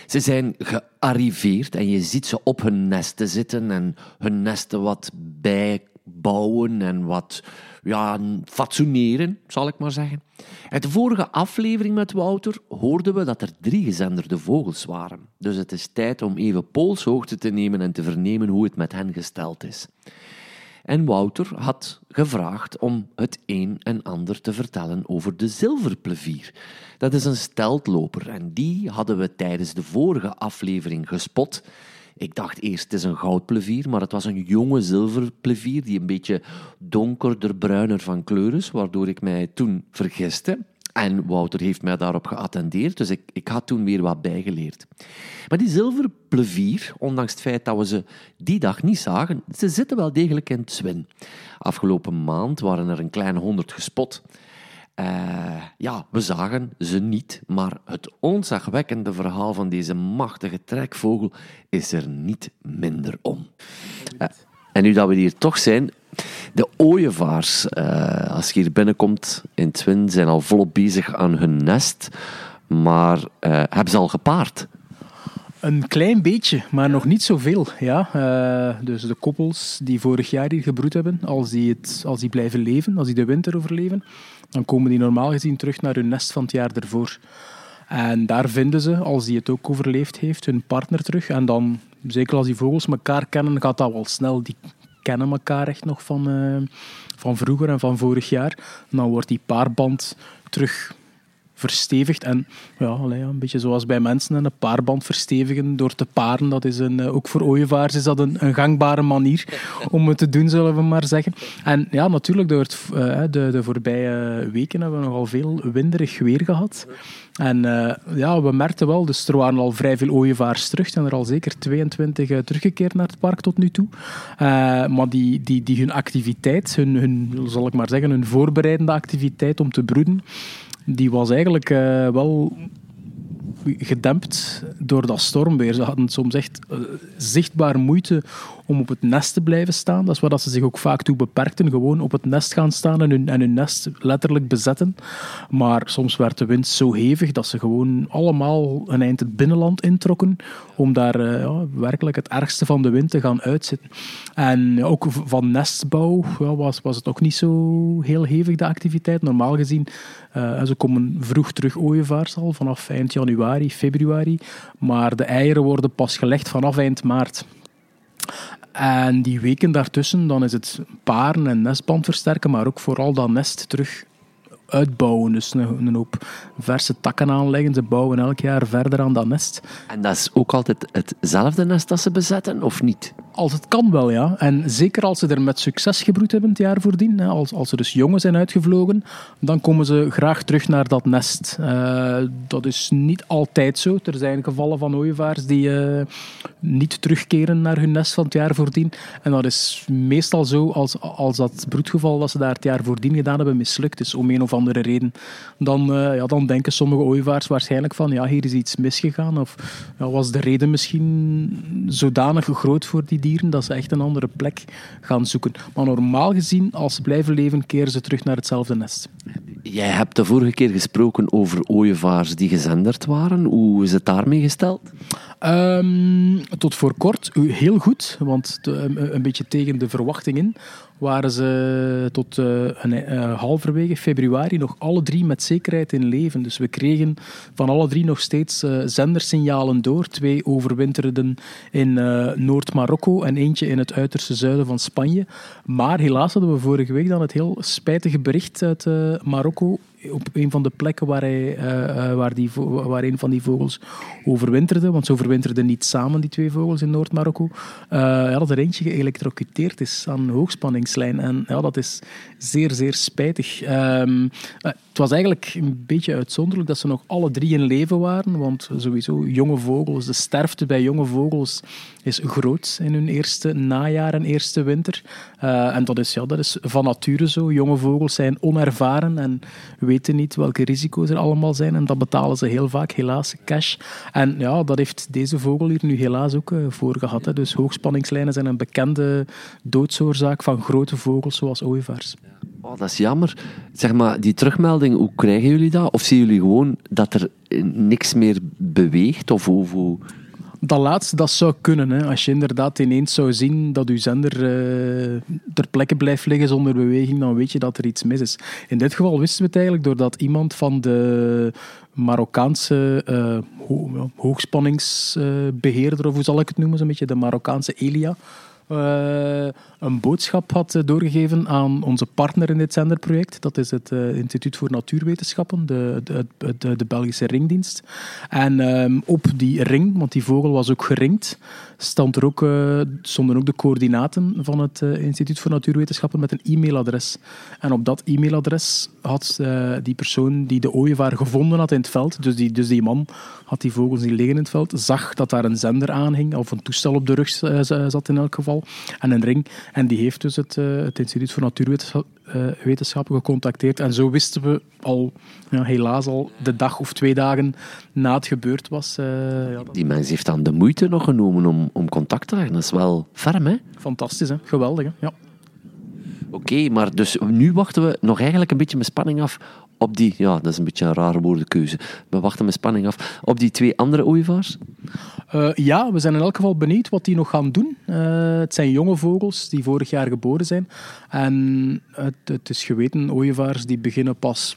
Ze zijn gearriveerd en je ziet ze op hun nesten zitten en hun nesten wat bijbouwen en wat ja, fatsoeneren, zal ik maar zeggen. Uit de vorige aflevering met Wouter hoorden we dat er drie gezenderde vogels waren. Dus het is tijd om even polshoogte te nemen en te vernemen hoe het met hen gesteld is. En Wouter had gevraagd om het een en ander te vertellen over de zilverplevier. Dat is een steltloper en die hadden we tijdens de vorige aflevering gespot. Ik dacht eerst het is een goudplevier, maar het was een jonge zilverplevier die een beetje donkerder bruiner van kleur is, waardoor ik mij toen vergiste. En Wouter heeft mij daarop geattendeerd, dus ik, ik had toen weer wat bijgeleerd. Maar die zilverplevier, ondanks het feit dat we ze die dag niet zagen, ze zitten wel degelijk in het zwin. Afgelopen maand waren er een kleine honderd gespot. Uh, ja, we zagen ze niet, maar het onzagwekkende verhaal van deze machtige trekvogel is er niet minder om. Uh, en nu dat we hier toch zijn, De ooievaars, als je hier binnenkomt in Twin, zijn al volop bezig aan hun nest. Maar hebben ze al gepaard? Een klein beetje, maar nog niet zoveel. Ja. Uh, dus de koppels die vorig jaar hier gebroed hebben, als die, het, als die blijven leven, als die de winter overleven, dan komen die normaal gezien terug naar hun nest van het jaar ervoor. En daar vinden ze, als die het ook overleefd heeft, hun partner terug. En dan, zeker als die vogels elkaar kennen, gaat dat wel snel. Die kennen elkaar echt nog van, uh, van vroeger en van vorig jaar. En dan wordt die paarband terug verstevigd. En ja, allee, een beetje zoals bij mensen, een paarband verstevigen door te paren. Dat is een, eh, ook voor ooievaars is dat een, een, gangbare manier om het te doen, zullen we maar zeggen. En ja, natuurlijk, door het, uh, de, de voorbije weken hebben we nogal veel winderig weer gehad. En uh, ja, we merkten wel, dus er waren al vrij veel ooievaars terug. Er zijn er al zeker 22 uh, teruggekeerd naar het park tot nu toe. Maar die, die, die hun activiteit, hun, hun, zal ik maar zeggen, hun voorbereidende activiteit om te broeden, die was eigenlijk uh, wel gedempt door dat stormweer. Ze hadden soms echt uh, zichtbaar moeite om op het nest te blijven staan. Dat is waar ze zich ook vaak toe beperkten. Gewoon op het nest gaan staan en hun, en hun nest letterlijk bezetten. Maar soms werd de wind zo hevig dat ze gewoon allemaal een eind het binnenland introkken om daar ja, werkelijk het ergste van de wind te gaan uitzitten. En ook van nestbouw ja, was, was het ook niet zo heel hevig, de activiteit. Normaal gezien, uh, ze komen vroeg terug ooievaars al, vanaf eind januari, februari. Maar de eieren worden pas gelegd vanaf eind maart. En die weken daartussen, dan is het paren en nestband versterken, maar ook vooral dat nest terug uitbouwen. Dus een, een, hoop verse takken aanleggen. Ze bouwen elk jaar verder aan dat nest. En dat is ook altijd hetzelfde nest dat ze bezetten, of niet? Als het kan wel, ja. En zeker als ze er met succes gebroed hebben het jaar voordien, als, als ze dus jongen zijn uitgevlogen, dan komen ze graag terug naar dat nest. Uh, dat is niet altijd zo. Er zijn gevallen van ooievaars die uh, niet terugkeren naar hun nest van het jaar voordien. En dat is meestal zo als, als dat broedgeval dat ze daar het jaar voordien gedaan hebben mislukt is, om een of andere reden. Dan, uh, ja, dan denken sommige ooievaars waarschijnlijk van, ja, hier is iets misgegaan. Of ja, was de reden misschien zodanig groot voor die dieren dat ze echt een andere plek gaan zoeken. Maar normaal gezien, als ze blijven leven, keren ze terug naar hetzelfde nest. Jij hebt de vorige keer gesproken over ooievaars die gezenderd waren. Hoe is het daarmee gesteld? Um, tot voor kort heel goed, want een beetje tegen de verwachtingen waren ze tot uh, een, uh, halverwege februari nog alle drie met zekerheid in leven. Dus we kregen van alle drie nog steeds uh, zendersignalen door. Twee overwinterden in Noord-Marokko en eentje in het uiterste zuiden van Spanje. Maar helaas hadden we vorige week dan het heel spijtige bericht uit Marokko op een van de plekken waar, hij, uh, waar, die, waar een van die vogels overwinterde, want ze overwinterden niet samen, die twee vogels in Noord-Marokko, uh, ja, dat er eentje geëlektrocuteerd is aan een hoogspanningslijn. En ja, dat is zeer, zeer spijtig. Um, het was eigenlijk een beetje uitzonderlijk dat ze nog alle drie in leven waren, want sowieso jonge vogels, de sterfte bij jonge vogels is groot in hun eerste najaar en eerste winter. En dat is, ja, dat is van nature zo. Jonge vogels zijn onervaren en weten niet welke risico's er allemaal zijn. En dat betalen ze heel vaak, helaas, cash. En ja, dat heeft deze vogel hier nu helaas ook uh, voor gehad. Hè. Dus hoogspanningslijnen zijn een bekende doodsoorzaak van grote vogels zoals ooievaars. Oh, dat is jammer. Zeg maar, die terugmelding, hoe krijgen jullie dat? Of zien jullie gewoon dat er niks meer beweegt? Of hoe... Dat laatste, dat zou kunnen. Hè. Als je inderdaad ineens zou zien dat je zender uh, ter plekke blijft liggen zonder beweging, dan weet je dat er iets mis is. In dit geval wisten we het eigenlijk doordat iemand van de Marokkaanse ho hoogspanningsbeheerder, of hoe zal ik het noemen, zo'n beetje de Marokkaanse Elia, uh, een boodschap had eh, doorgegeven aan onze partner in dit zenderproject. Dat is het uh, Instituut voor Natuurwetenschappen, de, de, de, Belgische ringdienst. En um, op die ring, want die vogel was ook geringd, stond er ook, uh, stonden ook de coördinaten van het Instituut voor Natuurwetenschappen met een e-mailadres. En op dat e-mailadres had die persoon die de ooievaar gevonden had in het veld, dus die, dus die man had die vogels die liggen in het veld, zag dat daar een zender aanhing, of een toestel op de rug zat in elk geval, en een ring. En die heeft dus het, het Instituut voor Natuurwetenschappen uh, gecontacteerd. En zo wisten we al, ja, helaas al de dag of twee dagen na het gebeurd was. Uh, ja, die mens heeft dan de moeite nog genomen om, om contact te leggen. Dat is wel ferm, hè? Fantastisch, hè? Geweldig, hè? Ja. Oké, maar dus nu wachten we nog eigenlijk een beetje met spanning af op die... Ja, dat is een beetje een rare woordenkeuze. We wachten met spanning af op die twee andere ooievaars. Uh, ja, we zijn in elk geval benieuwd wat die nog gaan doen. Uh, het zijn jonge vogels die vorig jaar geboren zijn. En het, het is geweten, ooievaars die beginnen pas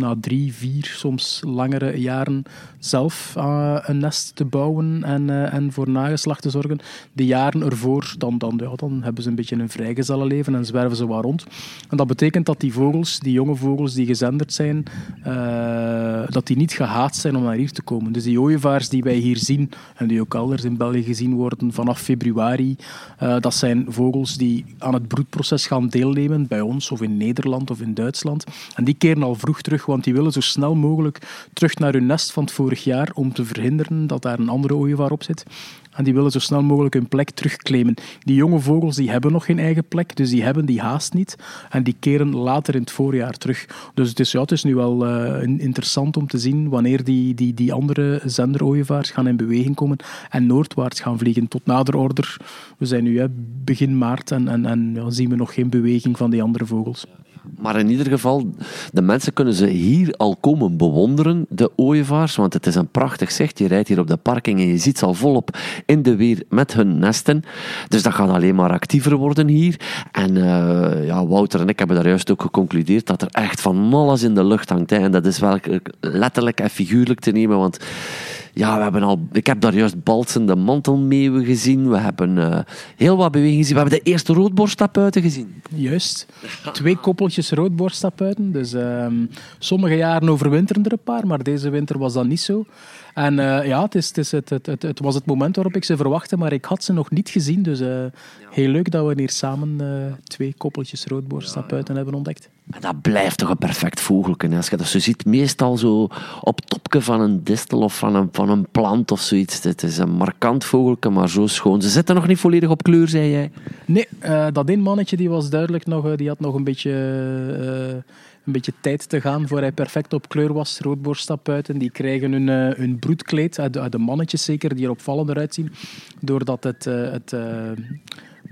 na drie, vier, soms langere jaren zelf uh, een nest te bouwen en, uh, en voor nageslacht te zorgen. De jaren ervoor, dan, dan, dan hebben ze een beetje een vrijgezellenleven en zwerven ze waar rond. En dat betekent dat die vogels, die jonge vogels die gezenderd zijn, uh, dat die niet gehaat zijn om naar hier te komen. Dus die ooievaars die wij hier zien, en die ook elders in België gezien worden vanaf februari, dat zijn vogels die aan het broedproces gaan deelnemen bij ons of in Nederland of in Duitsland. En die keren al vroeg terug want die willen zo snel mogelijk terug naar hun nest van het vorig jaar om te verhinderen dat daar een andere ooievaar op zit. En die willen zo snel mogelijk hun plek terugclaimen. Die jonge vogels die hebben nog geen eigen plek, dus die hebben die haast niet. En die keren later in het voorjaar terug. Dus het is, ja, is nu wel uh, interessant om te zien wanneer die, die, die andere zenderooievaars gaan in beweging komen en noordwaarts gaan vliegen. Tot nader order. We zijn nu hè, begin maart en, en, en ja, zien we nog geen beweging van die andere vogels. Maar in ieder geval, de mensen kunnen ze hier al komen bewonderen, de ooievaars. Want het is een prachtig zicht. Je rijdt hier op de parking en je ziet ze al volop in de weer met hun nesten. Dus dat gaat alleen maar actiever worden hier. En uh, ja, Wouter en ik hebben daar juist ook geconcludeerd dat er echt van alles in de lucht hangt. En dat is wel letterlijk en figuurlijk te nemen, want ja, we hebben al, ik heb daar juist balsende mantelmeeuwen gezien. We hebben uh, heel wat beweging gezien. We hebben de eerste roodborsttapuiten gezien. Juist. Twee koppeltjes roodborsttapuiten. Dus uh, sommige jaren overwinteren er een paar, maar deze winter was dat niet zo. En uh, ja, het, is, het, is, het, het, het, was het moment waarop ik ze verwachtte, maar ik had ze nog niet gezien. Dus uh, heel leuk dat we hier samen twee koppeltjes roodborsttapuiten ja, ja. hebben ontdekt. En dat blijft toch een perfect vogelken. Als je dat zo ziet, meestal zo op topje van een distel of van een, van een plant of zoiets. Het is een markant vogelke, maar zo schoon. Ze zitten nog niet volledig op kleur, zei jij? Nee, uh, dat één mannetje die was duidelijk nog, uh, die had nog een beetje, uh, een beetje tijd te gaan voor hij perfect op kleur was. Roodborsttapuiten, die krijgen hun, hun broedkleed, uit de, uit de mannetjes zeker, die er opvallender uitzien, doordat het... het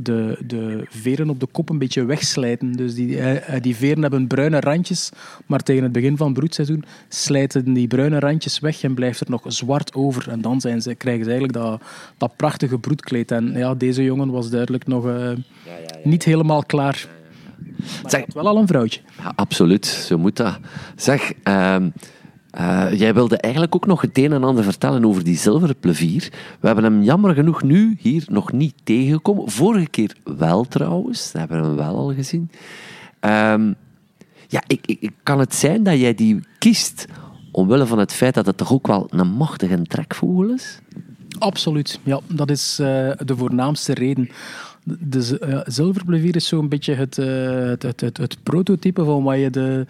de, de veren op de kop een beetje wegslijten. Dus die, eh, die veren hebben bruine randjes, maar tegen het begin van het broedseizoen slijten die bruine randjes weg en blijft er nog zwart over. En dan zijn ze, krijgen ze eigenlijk dat, dat prachtige broedkleed. En ja, deze jongen was duidelijk nog uh, ja, ja, ja, niet helemaal klaar. Maar zeg, wel al een vrouwtje. absoluut, zo moet dat. Zeg, uh, uh, jij wilde eigenlijk ook nog het een en ander vertellen over die zilveren plevier. We hebben hem jammer genoeg nu hier nog niet tegengekomen. Vorige keer wel trouwens, dat hebben we hem wel al gezien. Um, ja, ik, ik, kan het zijn dat jij die kiest omwille van het feit dat het toch ook wel een machtige trekvogel is? Absoluut, ja. Dat is uh, de voornaamste reden. De uh, zilverplevier is zo'n beetje het, het, het, het, het prototype van wat je de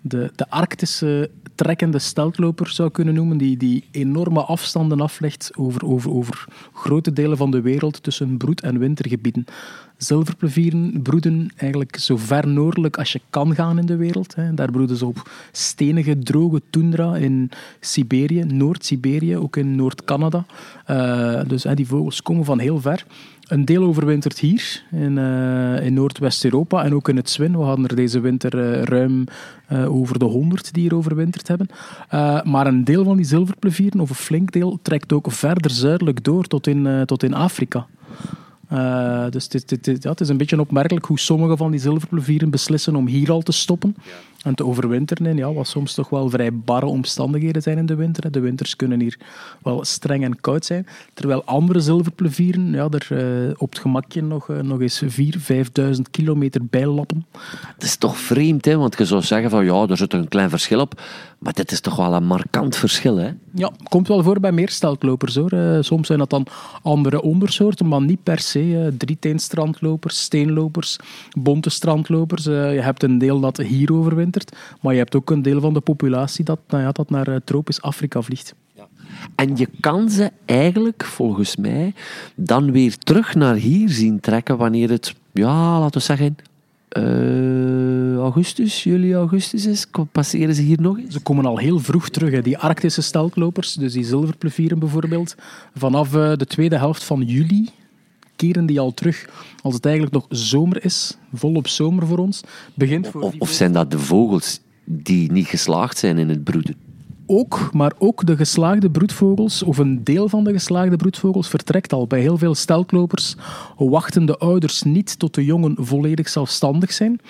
de, de Arctische trekkende steltloper zou kunnen noemen, die, die enorme afstanden aflegt over, over, over grote delen van de wereld tussen broed- en wintergebieden. Zilverplevieren broeden eigenlijk zo ver noordelijk als je kan gaan in de wereld. Daar broeden ze op stenige, droge tundra in Siberië, Noord-Siberië, ook in Noord-Canada. Uh, dus die vogels komen van heel ver. Een deel overwintert hier in, uh, in Noordwest-Europa en ook in het Zwin. We hadden er deze winter uh, ruim uh, over de 100 die hier overwinterd hebben. maar een deel van die zilverplevieren, of een flink deel, trekt ook verder zuidelijk door tot in, tot in Afrika. Dus dit, dit, ja, het is een beetje opmerkelijk hoe sommige van die zilverplevieren beslissen om hier al te stoppen en te overwinteren. En ja, wat soms toch wel vrij barre omstandigheden zijn in de winter. De winters kunnen hier wel streng en koud zijn. Terwijl andere zilverplevieren ja, er uh, op het gemakje nog, uh, nog eens 4.000, 5.000 kilometer bijlappen. Het is toch vreemd, hè? want je zou zeggen van ja, er zit een klein verschil op. Maar dit is toch wel een markant verschil, hè? Ja, komt wel voor bij meer steltlopers, hoor. Uh, soms zijn dat dan andere ondersoorten, maar niet per se. Uh, drieteenstrandlopers, steenlopers, bonte strandlopers. Je hebt een deel dat hier overwintert, maar je hebt ook een deel van de populatie dat, nou ja, dat naar tropisch Afrika vliegt. Ja. En je kan ze eigenlijk, volgens mij, dan weer terug naar hier zien trekken wanneer het, ja, laten we zeggen, uh, augustus, juli, augustus is, passeren ze hier nog eens? Ze komen al heel vroeg terug. Hè. Die Arctische steltlopers, dus die zilverplevieren bijvoorbeeld, vanaf uh, de tweede helft van juli keren die al terug als het eigenlijk nog zomer is, volop zomer voor ons. Begint voor Of, of zijn dat de vogels die niet geslaagd zijn in het broeden? ook, maar ook de geslaagde broedvogels, of een deel van de geslaagde broedvogels, vertrekt al. Bij heel veel steltlopers wachten de ouders niet tot de jongen volledig zelfstandig zijn.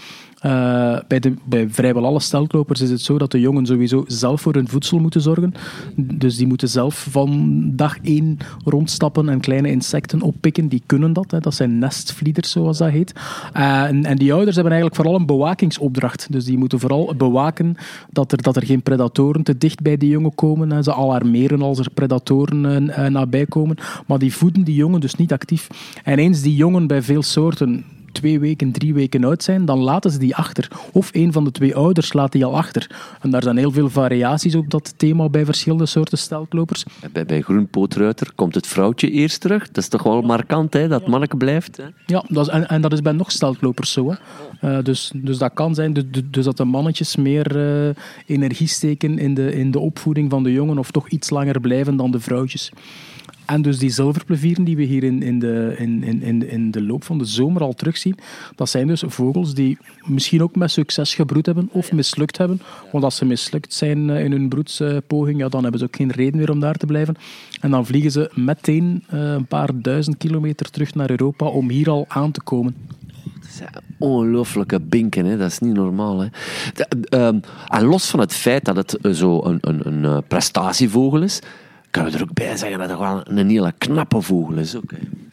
Uh, bij, de, vrijwel alle steltlopers is het zo dat de jongen sowieso zelf voor hun voedsel moeten zorgen. Dus die moeten zelf van dag één rondstappen en kleine insecten oppikken. Die kunnen dat. Hè. Dat zijn nestvlieders, zoals dat heet. Uh, en, en, die ouders hebben eigenlijk vooral een bewakingsopdracht. Dus die moeten vooral bewaken dat er, dat er geen predatoren te dicht bij die jongen komen. Ze alarmeren als er predatoren uh, nabij komen. Maar die voeden die jongen dus niet actief. En eens die jongen bij veel soorten twee weken, drie weken oud zijn, dan laten ze die achter. Of een van de twee ouders laat die al achter. En daar zijn heel veel variaties op dat thema bij verschillende soorten steltlopers. Bij, bij groenpootruiter komt het vrouwtje eerst terug. Dat is toch wel markant, hè, dat manneke blijft. Hè? Ja, dat is, en, en, dat is bij nog steltlopers zo. Hè. Uh, dus, dus dat kan zijn dus, dus dat de mannetjes meer uh, energie steken in de, in de opvoeding van de jongen of toch iets langer blijven dan de vrouwtjes. En dus die zilverplevieren die we hier in, in, de, in, in, in de loop van de zomer al terugzien, dat zijn dus vogels die misschien ook met succes gebroed hebben of mislukt hebben. Want als ze mislukt zijn eh, in hun broedspoging, ja, dan hebben ze ook geen reden meer om daar te blijven. En dan vliegen ze meteen uh, een paar duizend kilometer terug naar Europa om hier al aan te komen. Ongelooflijke binken, hè? dat is niet normaal. Hè? De, um, en los van het feit dat het zo een, een, een prestatievogel is, kan je er ook bij zeggen dat het wel een hele knappe vogel is.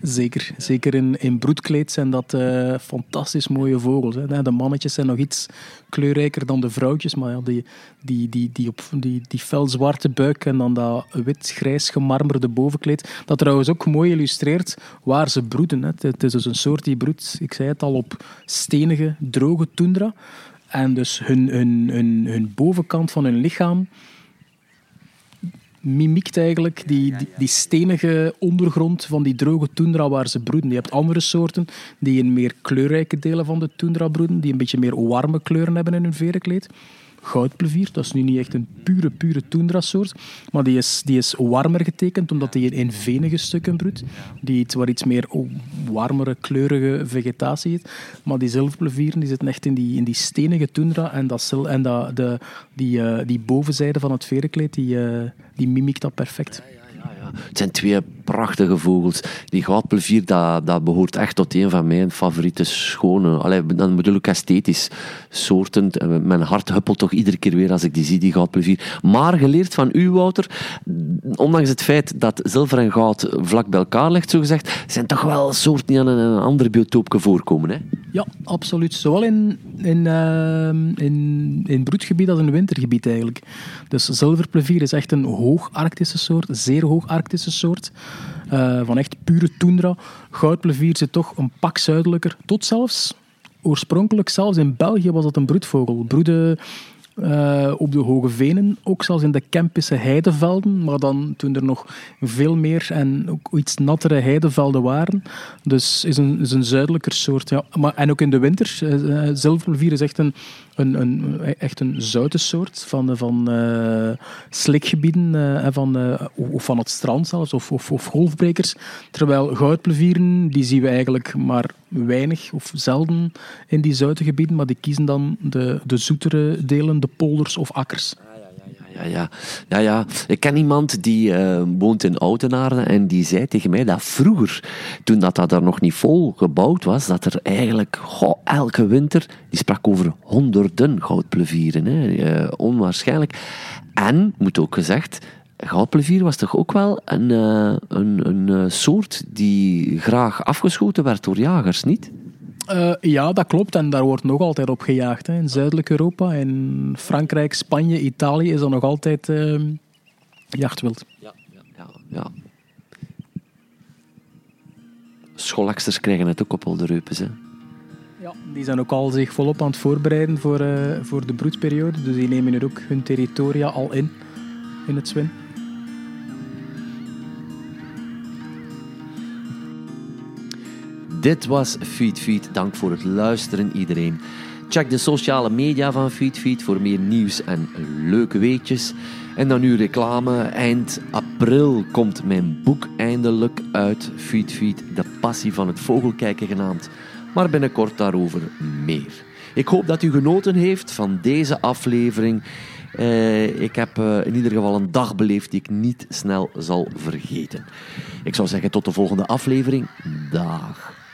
Zeker. Zeker in, broedkleed zijn dat uh, fantastisch mooie vogels. Hè. De mannetjes zijn nog iets kleurrijker dan de vrouwtjes, maar die, die, die, die, op, die, die felzwarte buik en dan dat wit-grijs gemarmerde bovenkleed, dat trouwens ook mooi illustreert waar ze broeden. Hè. Het is dus een soort die broedt, ik zei het al, op stenige, droge tundra. En dus hun, hun, hun, hun bovenkant van hun lichaam mimiekt eigenlijk die, die, die, stenige ondergrond van die droge tundra waar ze broeden. Je hebt andere soorten die in meer kleurrijke delen van de tundra broeden, die een beetje meer warme kleuren hebben in hun verenkleed goudplevier. Dat is nu niet echt een pure, pure tundra-soort, maar die is, die is warmer getekend, omdat die in venige stukken broedt, die iets, waar iets meer warmere, kleurige vegetatie heeft. Maar die zilverplevieren die zitten echt in die, in die stenige tundra en, dat, en dat, de, die, uh, die bovenzijde van het verenkleed, die, uh, die mimikt dat perfect. Het zijn twee prachtige vogels. Die goudplevier, dat, dat behoort echt tot een van mijn favoriete schone, allee, dan bedoel ik esthetisch, soorten. Mijn hart huppelt toch iedere keer weer als ik die zie, die goudplevier. Maar geleerd van u, Wouter, ondanks het feit dat zilver en goud vlak bij elkaar ligt, zijn toch wel soorten die aan een andere biotoop voorkomen. Hè? Ja, absoluut. Zowel in, in, uh, in, in broedgebied als in wintergebied eigenlijk. Dus zilverplevier is echt een hoog Arctische soort, zeer hoog Arctische soort. Uh, van echt pure tundra. Goudplevier zit toch een pak zuidelijker. Tot zelfs, oorspronkelijk zelfs in België was dat een broedvogel. Broeden uh, op de Hoge Venen, ook zelfs in de Kempische heidevelden, maar dan toen er nog veel meer en ook iets nattere heidevelden waren. Dus is een, is een zuidelijker soort. Ja. Maar, en ook in de winter. Uh, zilverplevier is echt een, een, een, echt een zoute soort van, van uh, slikgebieden uh, van, of van het strand zelfs, of golfbrekers. Terwijl goudplevieren, die zien we eigenlijk maar weinig of zelden in die zoute gebieden, maar die kiezen dan de, de zoetere delen, de polders of akkers. Ja, ja. ja, ja. Ik ken iemand die uh, woont in Oudenaarde en die zei tegen mij dat vroeger, toen dat, dat er nog niet vol gebouwd was, dat er eigenlijk elke winter, die sprak over honderden goudplevieren. Hè. Uh, onwaarschijnlijk. En, moet ook gezegd, goudplevier was toch ook wel een, uh, een, een soort die graag afgeschoten werd door jagers, niet? Uh, ja, dat klopt. En daar wordt nog altijd op gejaagd. Hè. In Zuidelijk Europa, in Frankrijk, Spanje, Italië is er nog altijd uh, jachtwild. Ja, ja, ja. ja. Scholaksters krijgen het ook op al de reupes. Hè. Ja, die zijn ook al zich volop aan het voorbereiden voor, uh, voor de broedperiode. Dus die nemen er ook hun territoria al in, in het zwin. Dit was Feed Feed. Dank voor het luisteren, iedereen. Check de sociale media van FeedFeed voor meer nieuws en leuke weetjes. En dan nu reclame. Eind april komt mijn boek eindelijk uit. FeedFeed, de passie van het vogelkijken genaamd. Maar binnenkort daarover meer. Ik hoop dat u genoten heeft van deze aflevering. Uh, ik heb uh, in ieder geval een dag beleefd die ik niet snel zal vergeten. Ik zou zeggen tot de volgende aflevering. Dag.